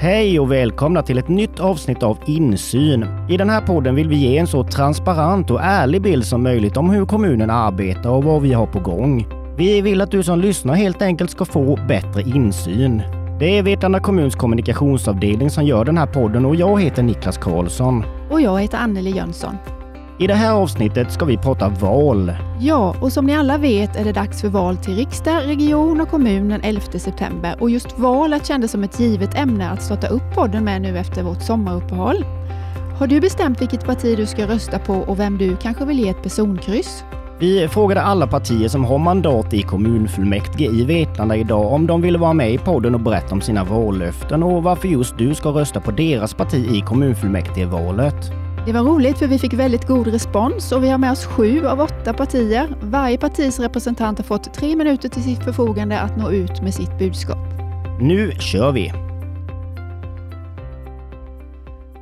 Hej och välkomna till ett nytt avsnitt av Insyn. I den här podden vill vi ge en så transparent och ärlig bild som möjligt om hur kommunen arbetar och vad vi har på gång. Vi vill att du som lyssnar helt enkelt ska få bättre insyn. Det är Vetlanda kommuns kommunikationsavdelning som gör den här podden och jag heter Niklas Karlsson. Och jag heter Anneli Jönsson. I det här avsnittet ska vi prata val. Ja, och som ni alla vet är det dags för val till riksdag, region och kommun den 11 september. Och just valet kändes som ett givet ämne att starta upp podden med nu efter vårt sommaruppehåll. Har du bestämt vilket parti du ska rösta på och vem du kanske vill ge ett personkryss? Vi frågade alla partier som har mandat i kommunfullmäktige i Vetlanda idag om de ville vara med i podden och berätta om sina vallöften och varför just du ska rösta på deras parti i kommunfullmäktigevalet. Det var roligt för vi fick väldigt god respons och vi har med oss sju av åtta partier. Varje partis representant har fått tre minuter till sitt förfogande att nå ut med sitt budskap. Nu kör vi!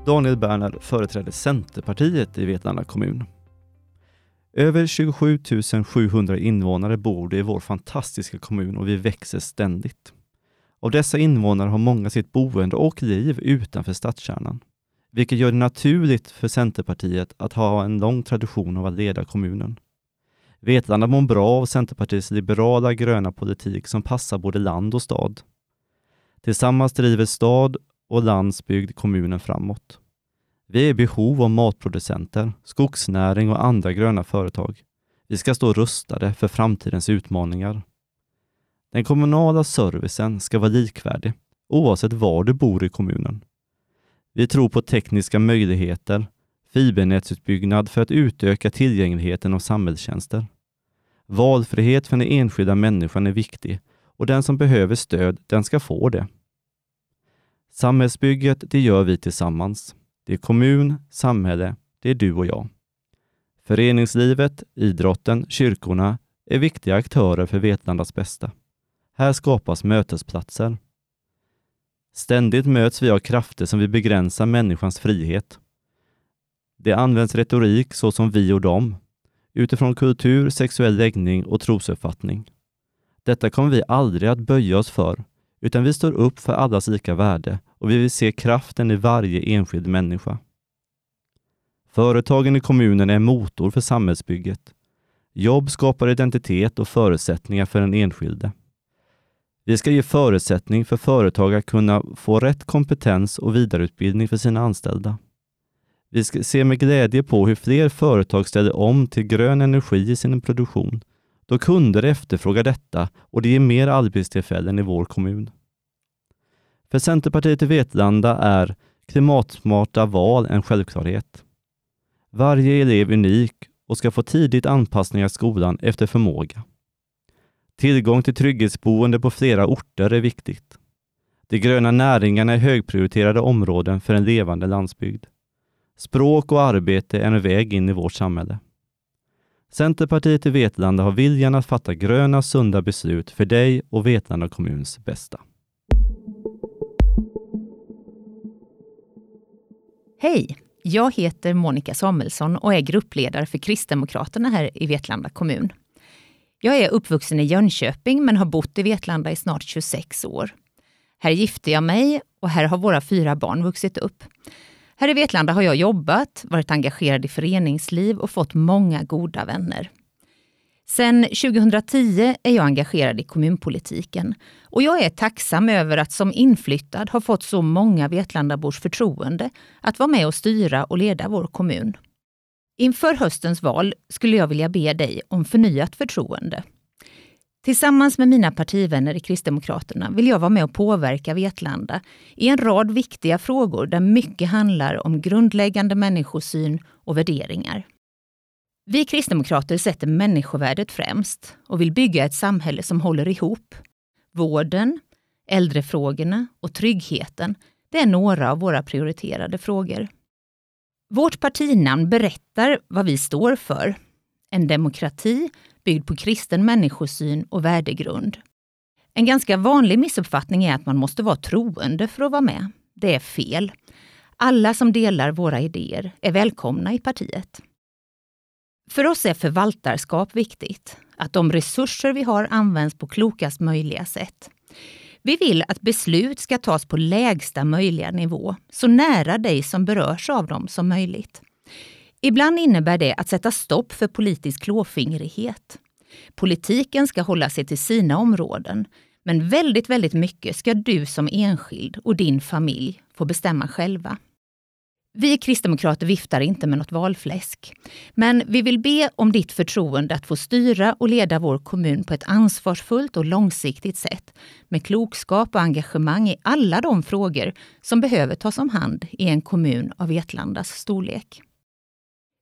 Daniel Bernhard företräder Centerpartiet i Vetlanda kommun. Över 27 700 invånare bor det i vår fantastiska kommun och vi växer ständigt. Av dessa invånare har många sitt boende och liv utanför stadskärnan vilket gör det naturligt för Centerpartiet att ha en lång tradition av att leda kommunen. Vetlanda mår bra av Centerpartiets liberala gröna politik som passar både land och stad. Tillsammans driver stad och landsbygd kommunen framåt. Vi är i behov av matproducenter, skogsnäring och andra gröna företag. Vi ska stå rustade för framtidens utmaningar. Den kommunala servicen ska vara likvärdig oavsett var du bor i kommunen. Vi tror på tekniska möjligheter, fibernätsutbyggnad för att utöka tillgängligheten av samhällstjänster. Valfrihet för den enskilda människan är viktig och den som behöver stöd, den ska få det. Samhällsbygget, det gör vi tillsammans. Det är kommun, samhälle, det är du och jag. Föreningslivet, idrotten, kyrkorna är viktiga aktörer för Vetlandas bästa. Här skapas mötesplatser. Ständigt möts vi av krafter som vill begränsa människans frihet. Det används retorik såsom vi och dem, utifrån kultur, sexuell läggning och trosuppfattning. Detta kommer vi aldrig att böja oss för, utan vi står upp för allas lika värde och vi vill se kraften i varje enskild människa. Företagen i kommunen är motor för samhällsbygget. Jobb skapar identitet och förutsättningar för den enskilde. Vi ska ge förutsättning för företag att kunna få rätt kompetens och vidareutbildning för sina anställda. Vi ska se med glädje på hur fler företag ställer om till grön energi i sin produktion, då kunder efterfrågar detta och det ger mer arbetstillfällen i vår kommun. För Centerpartiet i Vetlanda är klimatsmarta val en självklarhet. Varje elev är unik och ska få tidigt anpassning av skolan efter förmåga. Tillgång till trygghetsboende på flera orter är viktigt. De gröna näringarna är högprioriterade områden för en levande landsbygd. Språk och arbete är en väg in i vårt samhälle. Centerpartiet i Vetlanda har viljan att fatta gröna, sunda beslut för dig och Vetlanda kommuns bästa. Hej! Jag heter Monica Samuelsson och är gruppledare för Kristdemokraterna här i Vetlanda kommun. Jag är uppvuxen i Jönköping men har bott i Vetlanda i snart 26 år. Här gifte jag mig och här har våra fyra barn vuxit upp. Här i Vetlanda har jag jobbat, varit engagerad i föreningsliv och fått många goda vänner. Sedan 2010 är jag engagerad i kommunpolitiken och jag är tacksam över att som inflyttad ha fått så många Vetlandabors förtroende att vara med och styra och leda vår kommun. Inför höstens val skulle jag vilja be dig om förnyat förtroende. Tillsammans med mina partivänner i Kristdemokraterna vill jag vara med och påverka Vetlanda i en rad viktiga frågor där mycket handlar om grundläggande människosyn och värderingar. Vi kristdemokrater sätter människovärdet främst och vill bygga ett samhälle som håller ihop. Vården, äldrefrågorna och tryggheten, det är några av våra prioriterade frågor. Vårt partinamn berättar vad vi står för. En demokrati byggd på kristen människosyn och värdegrund. En ganska vanlig missuppfattning är att man måste vara troende för att vara med. Det är fel. Alla som delar våra idéer är välkomna i partiet. För oss är förvaltarskap viktigt. Att de resurser vi har används på klokast möjliga sätt. Vi vill att beslut ska tas på lägsta möjliga nivå, så nära dig som berörs av dem som möjligt. Ibland innebär det att sätta stopp för politisk klåfingrighet. Politiken ska hålla sig till sina områden, men väldigt, väldigt mycket ska du som enskild och din familj få bestämma själva. Vi kristdemokrater viftar inte med något valfläsk. Men vi vill be om ditt förtroende att få styra och leda vår kommun på ett ansvarsfullt och långsiktigt sätt med klokskap och engagemang i alla de frågor som behöver tas om hand i en kommun av Vetlandas storlek.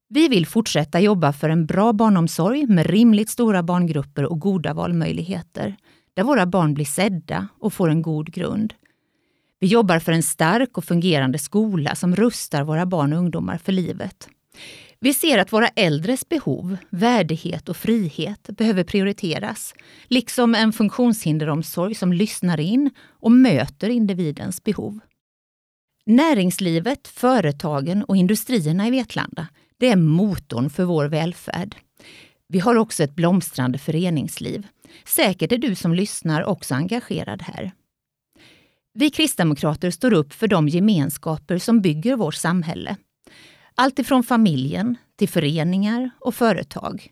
Vi vill fortsätta jobba för en bra barnomsorg med rimligt stora barngrupper och goda valmöjligheter, där våra barn blir sedda och får en god grund. Vi jobbar för en stark och fungerande skola som rustar våra barn och ungdomar för livet. Vi ser att våra äldres behov, värdighet och frihet behöver prioriteras, liksom en funktionshinderomsorg som lyssnar in och möter individens behov. Näringslivet, företagen och industrierna i Vetlanda, det är motorn för vår välfärd. Vi har också ett blomstrande föreningsliv. Säkert är du som lyssnar också engagerad här. Vi kristdemokrater står upp för de gemenskaper som bygger vårt samhälle. Allt ifrån familjen till föreningar och företag.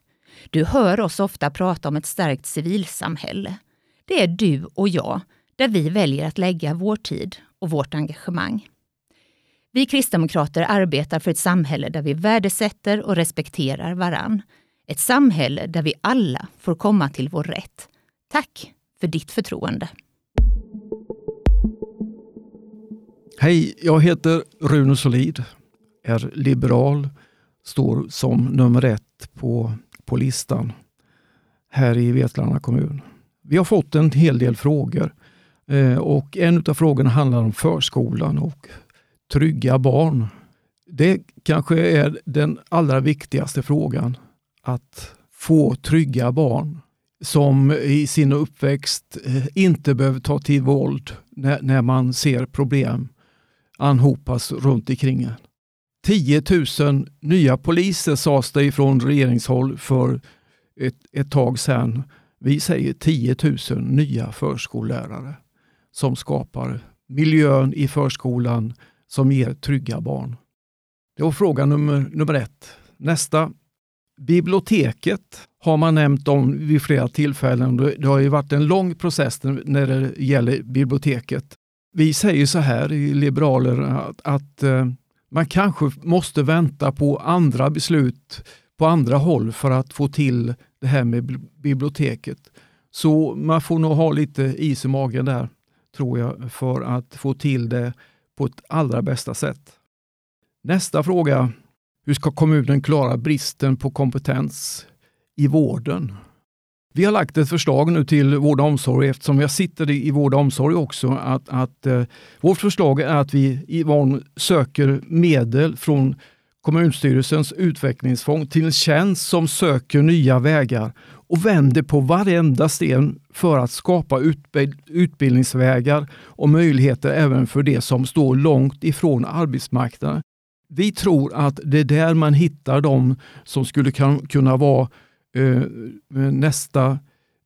Du hör oss ofta prata om ett starkt civilsamhälle. Det är du och jag, där vi väljer att lägga vår tid och vårt engagemang. Vi kristdemokrater arbetar för ett samhälle där vi värdesätter och respekterar varann. Ett samhälle där vi alla får komma till vår rätt. Tack för ditt förtroende. Hej, jag heter Rune Solid, är liberal, står som nummer ett på, på listan här i Vetlanda kommun. Vi har fått en hel del frågor eh, och en av frågorna handlar om förskolan och trygga barn. Det kanske är den allra viktigaste frågan, att få trygga barn som i sin uppväxt eh, inte behöver ta till våld när, när man ser problem anhopas runt omkring en. 10 000 nya poliser sades det ifrån regeringshåll för ett, ett tag sedan. Vi säger 10 000 nya förskollärare som skapar miljön i förskolan som ger trygga barn. Det var fråga nummer, nummer ett. Nästa. Biblioteket har man nämnt om vid flera tillfällen. Det har ju varit en lång process när det gäller biblioteket. Vi säger så här i Liberaler att, att eh, man kanske måste vänta på andra beslut på andra håll för att få till det här med biblioteket. Så man får nog ha lite is i magen där, tror jag, för att få till det på ett allra bästa sätt. Nästa fråga. Hur ska kommunen klara bristen på kompetens i vården? Vi har lagt ett förslag nu till vård och omsorg eftersom jag sitter i vård och omsorg också. Att, att eh, vårt förslag är att vi i söker medel från kommunstyrelsens utvecklingsfond till en tjänst som söker nya vägar och vänder på varenda sten för att skapa utbildningsvägar och möjligheter även för de som står långt ifrån arbetsmarknaden. Vi tror att det är där man hittar de som skulle kunna vara Eh, eh, nästa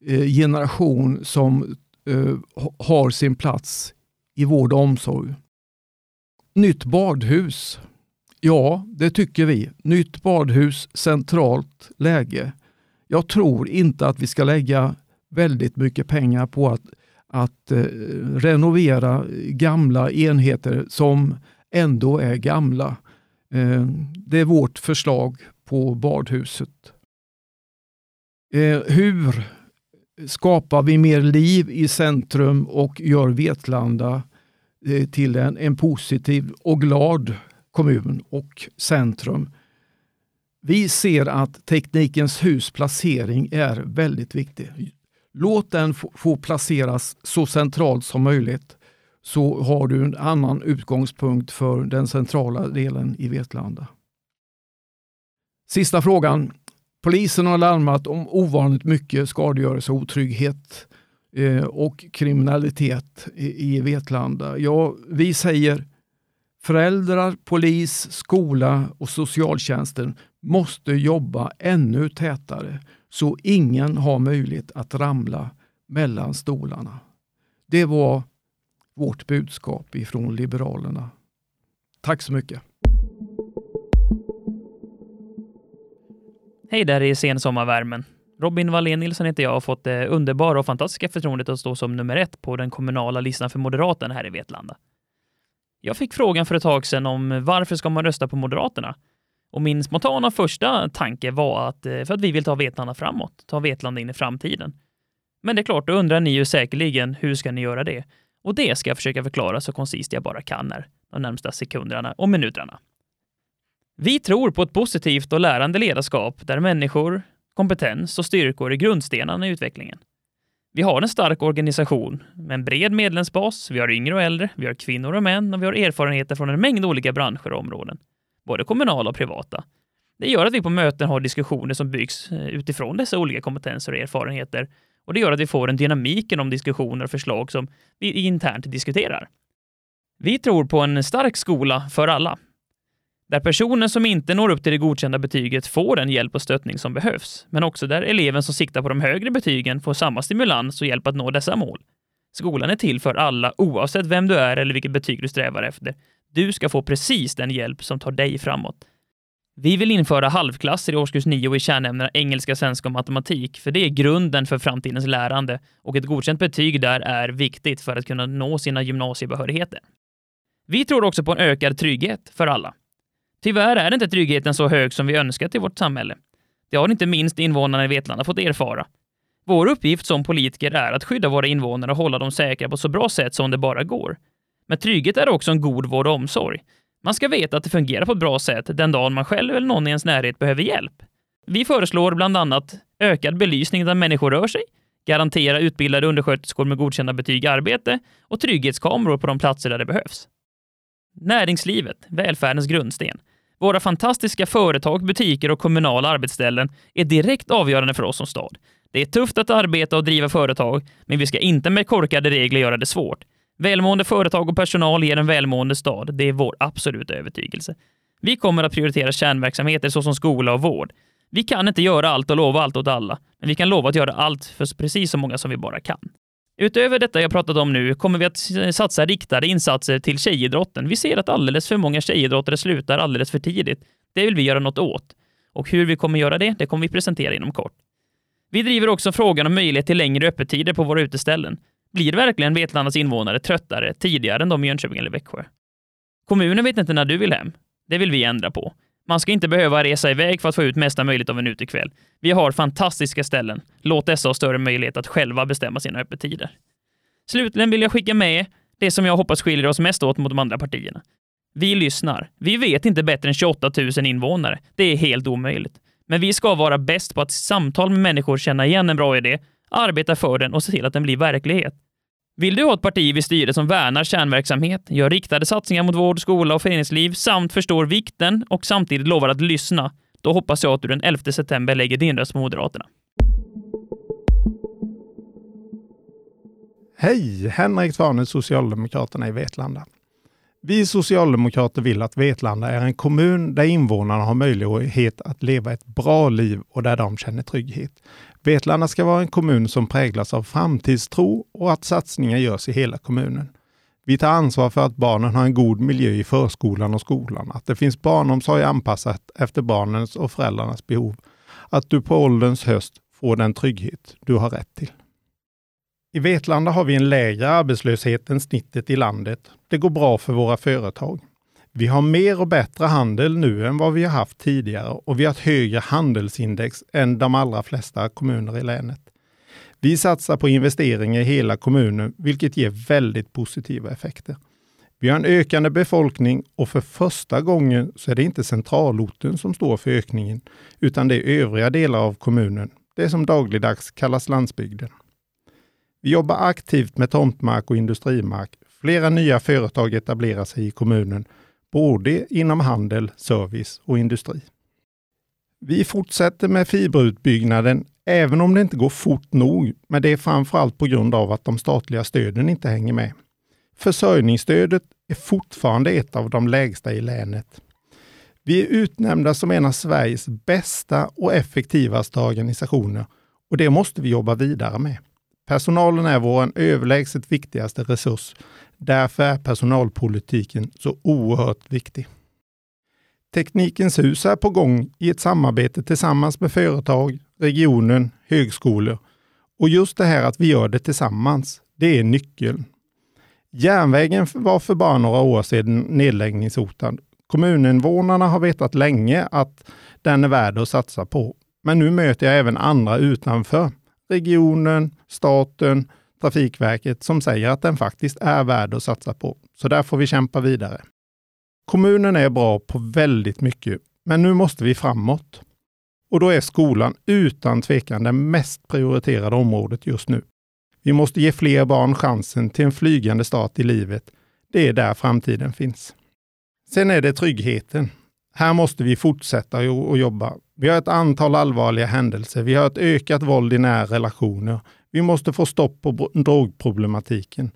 eh, generation som eh, har sin plats i vård och omsorg. Nytt badhus. Ja, det tycker vi. Nytt badhus, centralt läge. Jag tror inte att vi ska lägga väldigt mycket pengar på att, att eh, renovera gamla enheter som ändå är gamla. Eh, det är vårt förslag på badhuset. Eh, hur skapar vi mer liv i centrum och gör Vetlanda eh, till en, en positiv och glad kommun och centrum? Vi ser att Teknikens hus placering är väldigt viktig. Låt den få placeras så centralt som möjligt så har du en annan utgångspunkt för den centrala delen i Vetlanda. Sista frågan. Polisen har larmat om ovanligt mycket skadegörelse och otrygghet eh, och kriminalitet i, i Vetlanda. Ja, vi säger föräldrar, polis, skola och socialtjänsten måste jobba ännu tätare så ingen har möjlighet att ramla mellan stolarna. Det var vårt budskap ifrån Liberalerna. Tack så mycket. Hej där i sensommarvärmen. Robin Wallén Nilsson heter jag och fått det underbara och fantastiska förtroendet att stå som nummer ett på den kommunala listan för Moderaterna här i Vetlanda. Jag fick frågan för ett tag sedan om varför ska man rösta på Moderaterna? Och min spontana första tanke var att eh, för att vi vill ta Vetlanda framåt, ta Vetlanda in i framtiden. Men det är klart, då undrar ni ju säkerligen hur ska ni göra det? Och det ska jag försöka förklara så koncist jag bara kan här de närmsta sekunderna och minuterna. Vi tror på ett positivt och lärande ledarskap där människor, kompetens och styrkor är grundstenarna i utvecklingen. Vi har en stark organisation med en bred medlemsbas, vi har yngre och äldre, vi har kvinnor och män och vi har erfarenheter från en mängd olika branscher och områden, både kommunala och privata. Det gör att vi på möten har diskussioner som byggs eh, utifrån dessa olika kompetenser och erfarenheter och det gör att vi får en dynamik i de diskussioner och förslag som vi internt diskuterar. Vi tror på en stark skola för alla, där personen som inte når upp till det godkända betyget får den hjälp och stöttning som behövs, men också där eleven som siktar på de högre betygen får samma stimulans och hjälp att nå dessa mål. Skolan är till för alla oavsett vem du är eller vilket betyg du strävar efter. Du ska få precis den hjälp som tar dig framåt. Vi vill införa halvklasser i årskurs 9 i kärnämnena engelska, svenska och matematik, för det är grunden för framtidens lärande och ett godkänt betyg där är viktigt för att kunna nå sina gymnasiebehörigheter. Vi tror också på en ökad trygghet för alla. Tyvärr är inte tryggheten så hög som vi önskat i vårt samhälle. Det har inte minst invånarna i Vetlanda fått erfara. Vår uppgift som politiker är att skydda våra invånare och hålla dem säkra på så bra sätt som det bara går. Men trygghet är också en god vård och omsorg. Man ska veta att det fungerar på ett bra sätt den dagen man själv eller någon i ens närhet behöver hjälp. Vi föreslår bland annat ökad belysning där människor rör sig, garantera utbildade undersköterskor med godkända betyg i arbete och trygghetskameror på de platser där det behövs. Näringslivet, välfärdens grundsten. Våra fantastiska företag, butiker och kommunala arbetsställen är direkt avgörande för oss som stad. Det är tufft att arbeta och driva företag, men vi ska inte med korkade regler göra det svårt. Välmående företag och personal ger en välmående stad. Det är vår absoluta övertygelse. Vi kommer att prioritera kärnverksamheter såsom skola och vård. Vi kan inte göra allt och lova allt åt alla, men vi kan lova att göra allt för precis så många som vi bara kan. Utöver detta jag pratat om nu kommer vi att satsa riktade insatser till tjejidrotten. Vi ser att alldeles för många tjejidrottare slutar alldeles för tidigt. Det vill vi göra något åt. Och hur vi kommer göra det, det kommer vi presentera inom kort. Vi driver också frågan om möjlighet till längre öppettider på våra uteställen. Blir verkligen Vetlandas invånare tröttare tidigare än de i Jönköping eller Växjö? Kommunen vet inte när du vill hem. Det vill vi ändra på. Man ska inte behöva resa iväg för att få ut mesta möjligt av en utekväll. Vi har fantastiska ställen. Låt dessa ha större möjlighet att själva bestämma sina öppettider. Slutligen vill jag skicka med det som jag hoppas skiljer oss mest åt mot de andra partierna. Vi lyssnar. Vi vet inte bättre än 28 000 invånare. Det är helt omöjligt. Men vi ska vara bäst på att i samtal med människor känna igen en bra idé, arbeta för den och se till att den blir verklighet. Vill du ha ett parti vid styret som värnar kärnverksamhet, gör riktade satsningar mot vård, skola och föreningsliv samt förstår vikten och samtidigt lovar att lyssna, då hoppas jag att du den 11 september lägger din röst på Moderaterna. Hej! Henrik Tvarnes, Socialdemokraterna i Vetlanda. Vi socialdemokrater vill att Vetlanda är en kommun där invånarna har möjlighet att leva ett bra liv och där de känner trygghet. Vetlanda ska vara en kommun som präglas av framtidstro och att satsningar görs i hela kommunen. Vi tar ansvar för att barnen har en god miljö i förskolan och skolan, att det finns barnomsorg anpassat efter barnens och föräldrarnas behov, att du på ålderns höst får den trygghet du har rätt till. I Vetlanda har vi en lägre arbetslöshet än snittet i landet. Det går bra för våra företag. Vi har mer och bättre handel nu än vad vi har haft tidigare och vi har ett högre handelsindex än de allra flesta kommuner i länet. Vi satsar på investeringar i hela kommunen, vilket ger väldigt positiva effekter. Vi har en ökande befolkning och för första gången så är det inte centralorten som står för ökningen, utan det är övriga delar av kommunen, det som dagligdags kallas landsbygden. Vi jobbar aktivt med tomtmark och industrimark. Flera nya företag etablerar sig i kommunen både inom handel, service och industri. Vi fortsätter med fiberutbyggnaden även om det inte går fort nog, men det är framförallt på grund av att de statliga stöden inte hänger med. Försörjningsstödet är fortfarande ett av de lägsta i länet. Vi är utnämnda som en av Sveriges bästa och effektivaste organisationer och det måste vi jobba vidare med. Personalen är vår överlägset viktigaste resurs. Därför är personalpolitiken så oerhört viktig. Teknikens hus är på gång i ett samarbete tillsammans med företag, regionen, högskolor. Och just det här att vi gör det tillsammans, det är nyckeln. Järnvägen var för bara några år sedan nedläggningshotad. Kommuninvånarna har vetat länge att den är värd att satsa på. Men nu möter jag även andra utanför regionen, staten, Trafikverket som säger att den faktiskt är värd att satsa på. Så där får vi kämpa vidare. Kommunen är bra på väldigt mycket, men nu måste vi framåt. Och då är skolan utan tvekan det mest prioriterade området just nu. Vi måste ge fler barn chansen till en flygande start i livet. Det är där framtiden finns. Sen är det tryggheten. Här måste vi fortsätta att jobba. Vi har ett antal allvarliga händelser. Vi har ett ökat våld i nära relationer. Vi måste få stopp på drogproblematiken.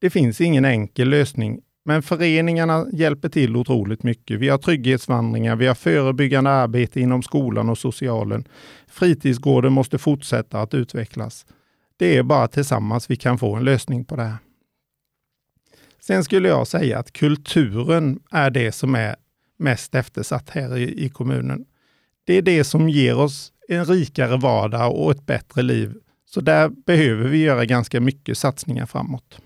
Det finns ingen enkel lösning, men föreningarna hjälper till otroligt mycket. Vi har trygghetsvandringar, vi har förebyggande arbete inom skolan och socialen. Fritidsgården måste fortsätta att utvecklas. Det är bara tillsammans vi kan få en lösning på det här. Sen skulle jag säga att kulturen är det som är mest eftersatt här i, i kommunen. Det är det som ger oss en rikare vardag och ett bättre liv. Så där behöver vi göra ganska mycket satsningar framåt.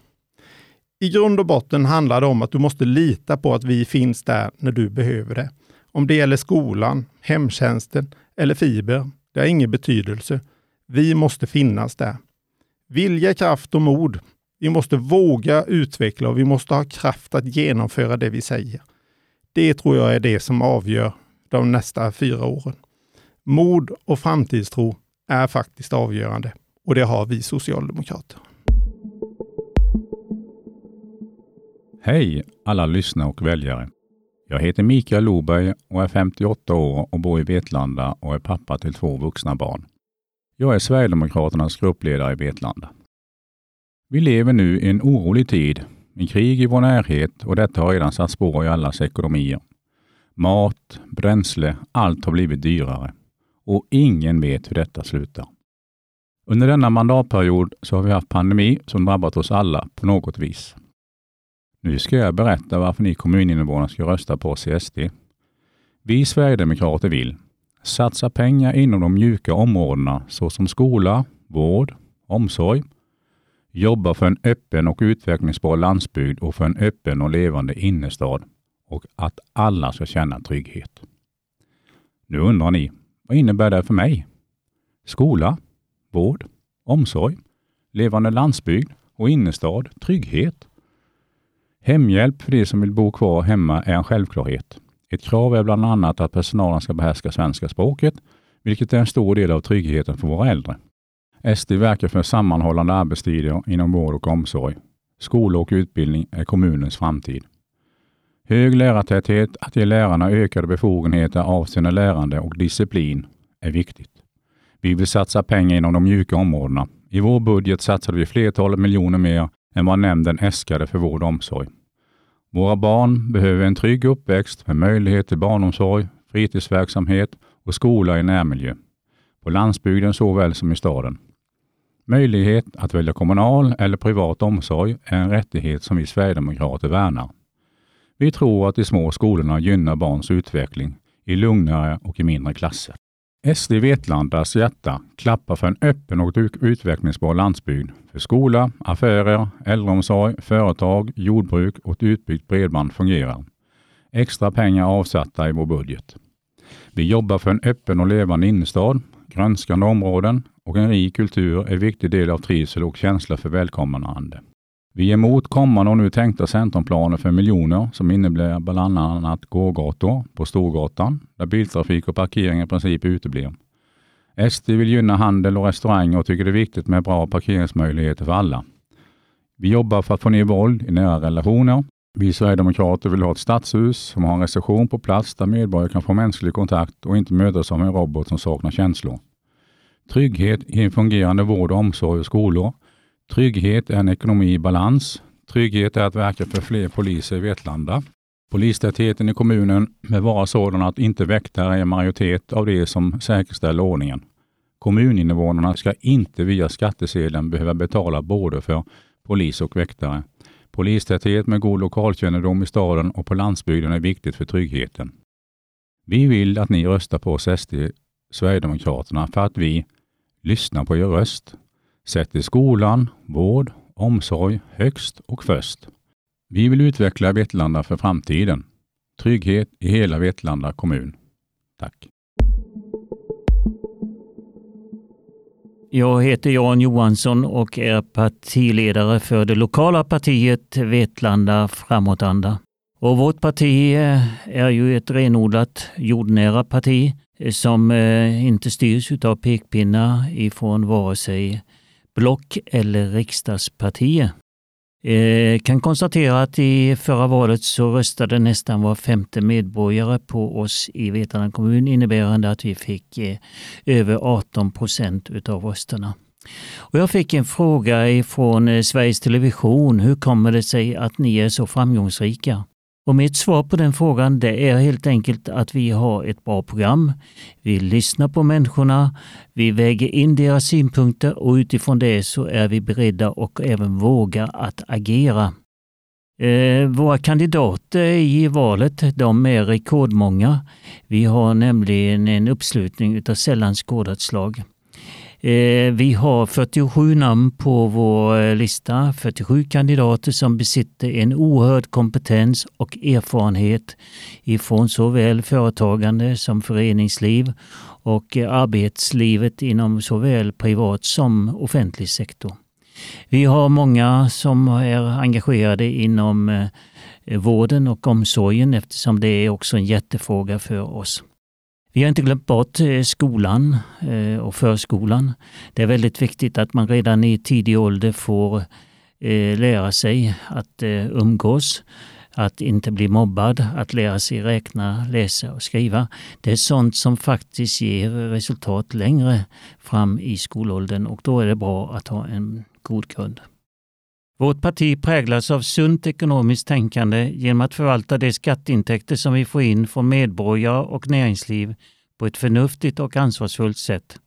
I grund och botten handlar det om att du måste lita på att vi finns där när du behöver det. Om det gäller skolan, hemtjänsten eller fiber, det har ingen betydelse. Vi måste finnas där. Vilja, kraft och mod. Vi måste våga utveckla och vi måste ha kraft att genomföra det vi säger. Det tror jag är det som avgör de nästa fyra åren. Mod och framtidstro är faktiskt avgörande och det har vi socialdemokrater. Hej alla lyssnare och väljare. Jag heter Mikael Loberg och är 58 år och bor i Vetlanda och är pappa till två vuxna barn. Jag är Sverigedemokraternas gruppledare i Vetlanda. Vi lever nu i en orolig tid med krig i vår närhet och detta har redan satt spår i allas ekonomier. Mat, bränsle, allt har blivit dyrare och ingen vet hur detta slutar. Under denna mandatperiod så har vi haft pandemi som drabbat oss alla på något vis. Nu ska jag berätta varför ni kommuninvånare ska rösta på CSD. Vi Sverigedemokrater vill satsa pengar inom de mjuka områdena såsom skola, vård, omsorg, jobba för en öppen och utvecklingsbar landsbygd och för en öppen och levande innerstad och att alla ska känna trygghet. Nu undrar ni, vad innebär det för mig? Skola, vård, omsorg, levande landsbygd och innerstad, trygghet. Hemhjälp för de som vill bo kvar hemma är en självklarhet. Ett krav är bland annat att personalen ska behärska svenska språket, vilket är en stor del av tryggheten för våra äldre. SD verkar för sammanhållande arbetstider inom vård och omsorg. Skola och utbildning är kommunens framtid. Hög lärartäthet, att ge lärarna ökade befogenheter avseende lärande och disciplin är viktigt. Vi vill satsa pengar inom de mjuka områdena. I vår budget satsade vi flertalet miljoner mer än vad nämnden äskade för vård och omsorg. Våra barn behöver en trygg uppväxt med möjlighet till barnomsorg, fritidsverksamhet och skola i närmiljö. På landsbygden såväl som i staden. Möjlighet att välja kommunal eller privat omsorg är en rättighet som vi sverigedemokrater värnar. Vi tror att de små skolorna gynnar barns utveckling i lugnare och i mindre klasser. SD Vetlandas hjärta klappar för en öppen och utvecklingsbar landsbygd för skola, affärer, äldreomsorg, företag, jordbruk och ett utbyggt bredband fungerar. Extra pengar avsatta i vår budget. Vi jobbar för en öppen och levande innerstad, grönskande områden och en rik kultur är en viktig del av trivsel och känsla för välkomnande. Vi är emot kommande och nu tänkta centrumplaner för miljoner som innebär bland annat gågator på Storgatan där biltrafik och parkering i princip uteblir. SD vill gynna handel och restauranger och tycker det är viktigt med bra parkeringsmöjligheter för alla. Vi jobbar för att få ner våld i nära relationer. Vi Sverigedemokrater vill ha ett stadshus som har en reception på plats där medborgare kan få mänsklig kontakt och inte mötas av en robot som saknar känslor. Trygghet i en fungerande vård, omsorg och skolor Trygghet är en ekonomi i balans. Trygghet är att verka för fler poliser i Vetlanda. Polistätheten i kommunen bör vara sådan att inte väktare är majoritet av det som säkerställer ordningen. Kommuninvånarna ska inte via skattesedeln behöva betala både för polis och väktare. Polistäthet med god lokalkännedom i staden och på landsbygden är viktigt för tryggheten. Vi vill att ni röstar på oss SD, Sverigedemokraterna, för att vi lyssnar på er röst, sätter skolan, vård, omsorg högst och först. Vi vill utveckla Vetlanda för framtiden. Trygghet i hela Vetlanda kommun. Tack! Jag heter Jan Johansson och är partiledare för det lokala partiet Vetlanda Framåtanda. Och vårt parti är ju ett renodlat jordnära parti som eh, inte styrs av pekpinnar ifrån vare sig block eller riksdagspartier. Jag kan konstatera att i förra valet så röstade nästan var femte medborgare på oss i Vetlanda kommun innebärande att vi fick eh, över 18 procent utav rösterna. Och jag fick en fråga från eh, Sveriges Television. Hur kommer det sig att ni är så framgångsrika? Och mitt svar på den frågan det är helt enkelt att vi har ett bra program. Vi lyssnar på människorna, vi väger in deras synpunkter och utifrån det så är vi beredda och även vågar att agera. Eh, våra kandidater i valet de är rekordmånga. Vi har nämligen en uppslutning av sällan skådat slag. Eh, vi har 47 namn på vår eh, lista, 47 kandidater som besitter en oerhörd kompetens och erfarenhet ifrån såväl företagande som föreningsliv och eh, arbetslivet inom såväl privat som offentlig sektor. Vi har många som är engagerade inom vården och omsorgen eftersom det är också en jättefråga för oss. Vi har inte glömt bort eh, skolan eh, och förskolan. Det är väldigt viktigt att man redan i tidig ålder får eh, lära sig att umgås, att inte bli mobbad, att lära sig räkna, läsa och skriva. Det är sånt som faktiskt ger resultat längre fram i skolåldern och då är det bra att ha en god grund. Vårt parti präglas av sunt ekonomiskt tänkande genom att förvalta de skatteintäkter som vi får in från medborgare och näringsliv på ett förnuftigt och ansvarsfullt sätt.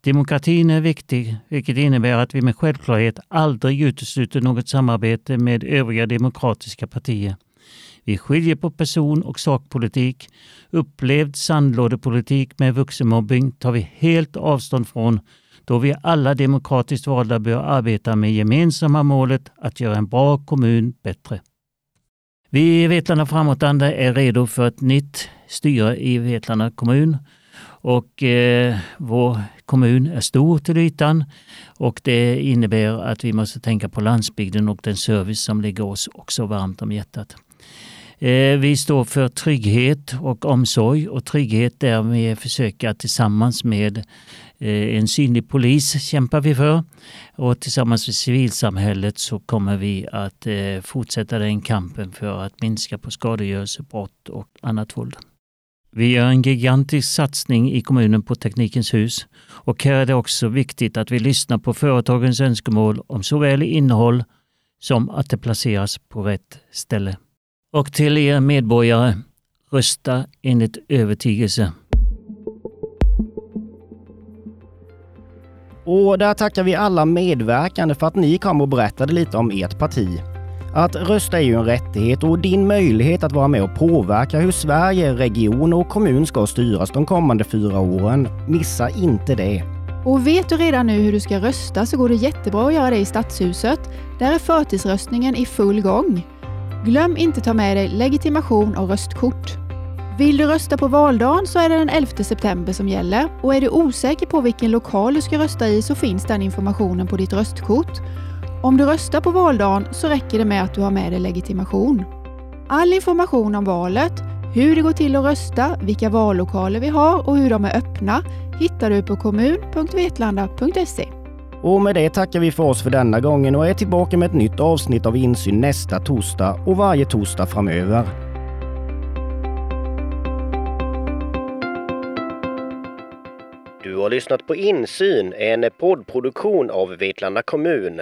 Demokratin är viktig, vilket innebär att vi med självklarhet aldrig utesluter något samarbete med övriga demokratiska partier. Vi skiljer på person och sakpolitik. Upplevd sandlådepolitik med vuxenmobbing tar vi helt avstånd från då vi alla demokratiskt valda bör arbeta med gemensamma målet att göra en bra kommun bättre. Vi i Vetlanda framåtanda är redo för ett nytt styre i Vetlanda kommun och eh, vår kommun är stor till ytan och det innebär att vi måste tänka på landsbygden och den service som ligger oss också varmt om hjärtat. Eh, vi står för trygghet och omsorg och trygghet där vi försöker tillsammans med Eh, en synlig polis kämpar vi för och tillsammans med civilsamhället så kommer vi att eh, fortsätta den kampen för att minska på skadegörelse, brott och annat våld. Vi gör en gigantisk satsning i kommunen på Teknikens hus och här är det också viktigt att vi lyssnar på företagens önskemål om såväl innehåll som att det placeras på rätt ställe. Och till er medborgare, rösta enligt övertygelse. Och där tackar vi alla medverkande för att ni kom och berättade lite om ert parti. Att rösta är ju en rättighet och din möjlighet att vara med och påverka hur Sverige, region och kommun ska styras de kommande fyra åren. Missa inte det! Och vet du redan nu hur du ska rösta så går det jättebra att göra det i Stadshuset. Där är förtidsröstningen i full gång. Glöm inte ta med dig legitimation och röstkort. Vill du rösta på valdagen så är det den 11 september som gäller och är du osäker på vilken lokal du ska rösta i så finns den informationen på ditt röstkort. Om du röstar på valdagen så räcker det med att du har med dig legitimation. All information om valet, hur det går till att rösta, vilka vallokaler vi har och hur de är öppna hittar du på kommun.vetlanda.se. Och med det tackar vi för oss för denna gången och är tillbaka med ett nytt avsnitt av Insyn nästa torsdag och varje torsdag framöver. Har lyssnat på Insyn, en poddproduktion av Vetlanda kommun.